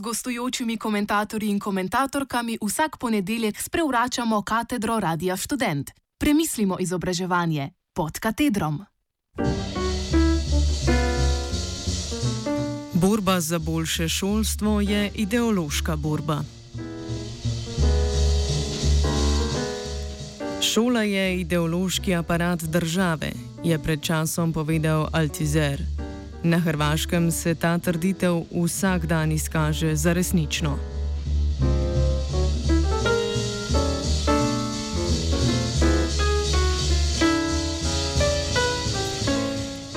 gostujočimi komentatorji in komentatorkami vsak ponedeljek sprevračamo katedro Radia Student. Premislimo izobraževanje pod katedrom. Borba za boljše šolstvo je ideološka borba. Šola je ideološki aparat države, je pred časom povedal Altizer. Na Hrvaškem se ta trditev vsak dan izkaže za resnično.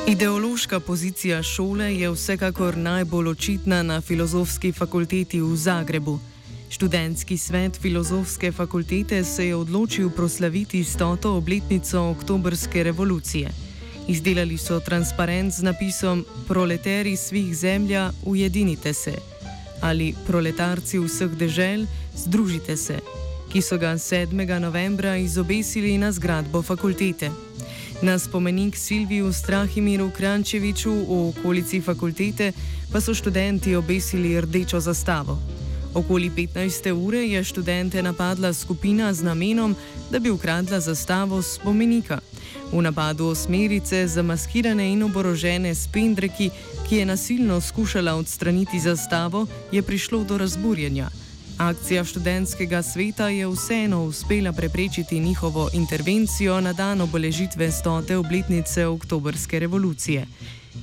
Ideološka pozicija šole je vsekakor najbolj očitna na filozofski fakulteti v Zagrebu. Študentski svet filozofske fakultete se je odločil proslaviti stoto obletnico oktobrske revolucije. Izdelali so transparent z napisom Proletari svih zemlja, ujedinite se ali Proletarci vseh dežel, združite se, ki so ga 7. novembra izobesili na zgradbo fakultete. Na spomenik Silviju Strahimiru Krančeviču v okolici fakultete pa so študenti obesili rdečo zastavo. Okoli 15. ure je študente napadla skupina z namenom, da bi ukradla zastavo spomenika. V napadu osmerice, zamaskirane in oborožene s pendreki, ki je nasilno skušala odstraniti zastavo, je prišlo do razburjenja. Akcija študentskega sveta je vseeno uspela preprečiti njihovo intervencijo na dan obeležitve stote obletnice oktobrske revolucije.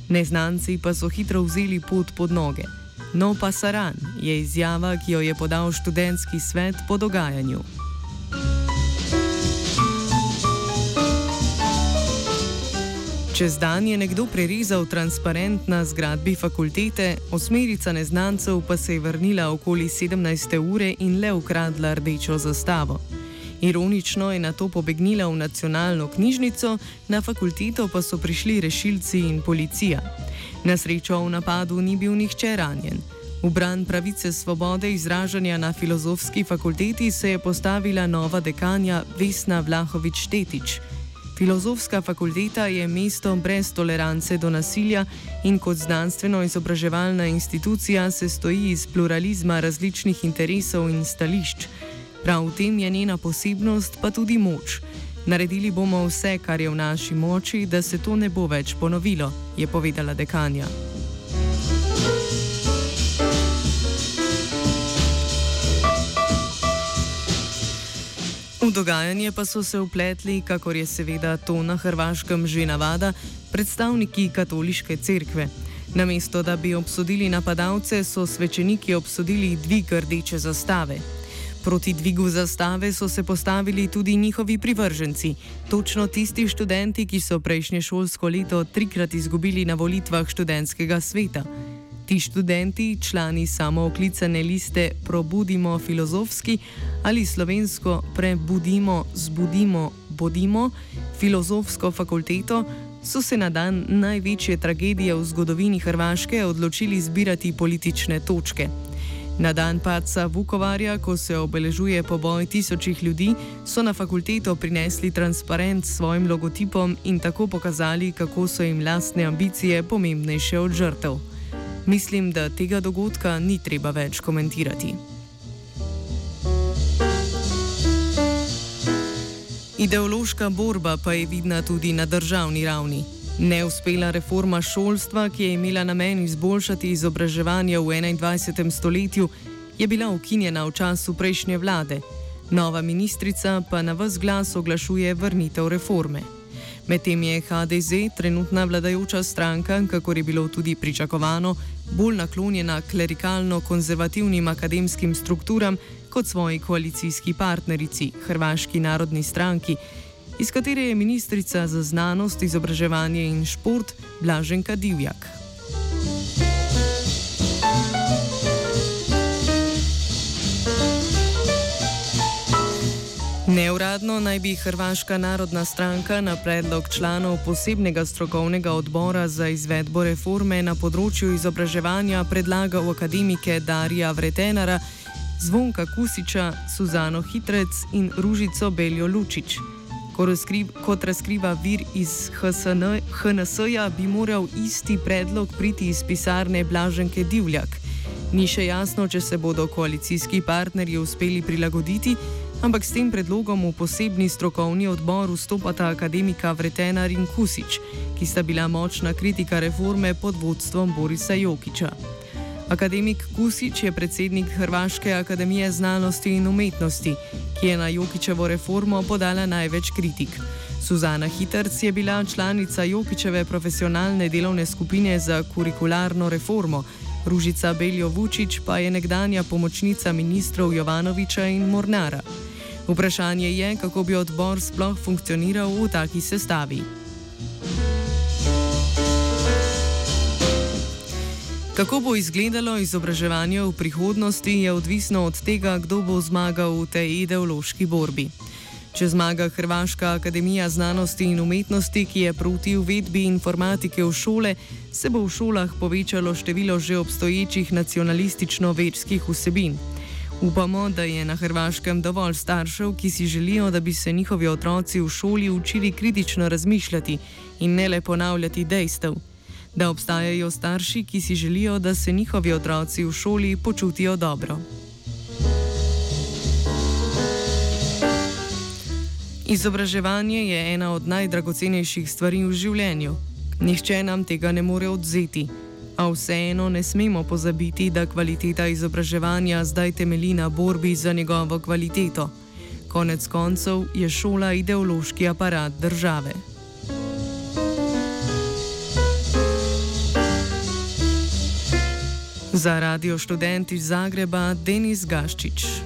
Neznanci pa so hitro vzeli pot pod noge. No pa saran je izjava, ki jo je podal študentski svet po dogajanju. Čez dan je nekdo prerezal transparent na zgradbi fakultete, osmerica neznancev pa se je vrnila okoli 17. ure in le ukradla rdečo zastavo. Ironično je na to pobegnila v nacionalno knjižnico, na fakulteto pa so prišli rešilci in policija. Na srečo v napadu ni bil nihče ranjen. V bran pravice svobode izražanja na filozofski fakulteti se je postavila nova dekanja Vesna Vlahovič-Tetič. Filozofska fakulteta je mesto brez tolerance do nasilja in kot znanstveno-izobraževalna institucija se stoji iz pluralizma različnih interesov in stališč. Prav v tem je njena posebnost, pa tudi moč. Naredili bomo vse, kar je v naši moči, da se to ne bo več ponovilo, je povedala dekanja. V dogajanje pa so se upletli, kakor je seveda to na Hrvaškem že navada, predstavniki katoliške cerkve. Namesto da bi obsodili napadalce, so svečeniki obsodili dvig rdeče zastave. Proti dvigu zastave so se postavili tudi njihovi privrženci, točno tisti študenti, ki so prejšnje šolsko leto trikrat izgubili na volitvah študentskega sveta. Ti študenti, člani samooklicane liste Probudimo filozofski ali slovensko Prebudimo, zbudimo, bodimo filozofsko fakulteto, so se na dan največje tragedije v zgodovini Hrvaške odločili zbirati politične točke. Na dan padca Vukovarja, ko se obeležuje poboj tisočih ljudi, so na fakulteto prinesli transparent s svojim logotipom in tako pokazali, kako so jim lastne ambicije pomembnejše od žrtev. Mislim, da tega dogodka ni treba več komentirati. Ideološka borba pa je vidna tudi na državni ravni. Neuspela reforma šolstva, ki je imela namen izboljšati izobraževanje v 21. stoletju, je bila ukinjena v času prejšnje vlade. Nova ministrica pa na vse glas oglašuje vrnitev reforme. Medtem je HDZ, trenutna vladajoča stranka, kako je bilo tudi pričakovano, bolj naklonjena klerikalno-konzervativnim akademskim strukturam kot svoji koalicijski partnerici, Hrvaški narodni stranki iz katere je ministrica za znanost, izobraževanje in šport Blaženka Divjak. Neuradno naj bi Hrvaška narodna stranka na predlog članov posebnega strokovnega odbora za izvedbo reforme na področju izobraževanja predlagal akademike Darija Vretenara, Zvonka Kusiča, Suzano Hitrec in Ružico Beljo Lučič kot razkriva vir iz HNS-ja, bi moral isti predlog priti iz pisarne Blaženke Divjak. Ni še jasno, če se bodo koalicijski partnerji uspeli prilagoditi, ampak s tem predlogom v posebni strokovni odbor vstopata akademika Vretenar in Kusič, ki sta bila močna kritika reforme pod vodstvom Borisa Jokiča. Akademik Kusič je predsednik Hrvaške akademije znanosti in umetnosti, ki je na Jokičevo reformo podala največ kritik. Suzana Hitrc je bila članica Jokičeve profesionalne delovne skupine za kurikularno reformo, Ružica Beljo Vučić pa je nekdanja pomočnica ministrov Jovanoviča in Mornara. Vprašanje je, kako bi odbor sploh funkcioniral v taki sestavi. Kako bo izgledalo izobraževanje v prihodnosti, je odvisno od tega, kdo bo zmagal v tej ideološki borbi. Če zmaga Hrvaška akademija znanosti in umetnosti, ki je proti uvedbi informatike v šole, se bo v šolah povečalo število že obstoječih nacionalistično-verskih vsebin. Upamo, da je na Hrvaškem dovolj staršev, ki si želijo, da bi se njihovi otroci v šoli učili kritično razmišljati in ne le ponavljati dejstev da obstajajo starši, ki si želijo, da se njihovi otroci v šoli počutijo dobro. Izobraževanje je ena od najdragocenejših stvari v življenju. Nihče nam tega ne more odzeti. A vseeno ne smemo pozabiti, da kvaliteta izobraževanja zdaj temelji na borbi za njegovo kvaliteto. Konec koncev je šola ideološki aparat države. Za radio študent iz Zagreba Denis Gaščič.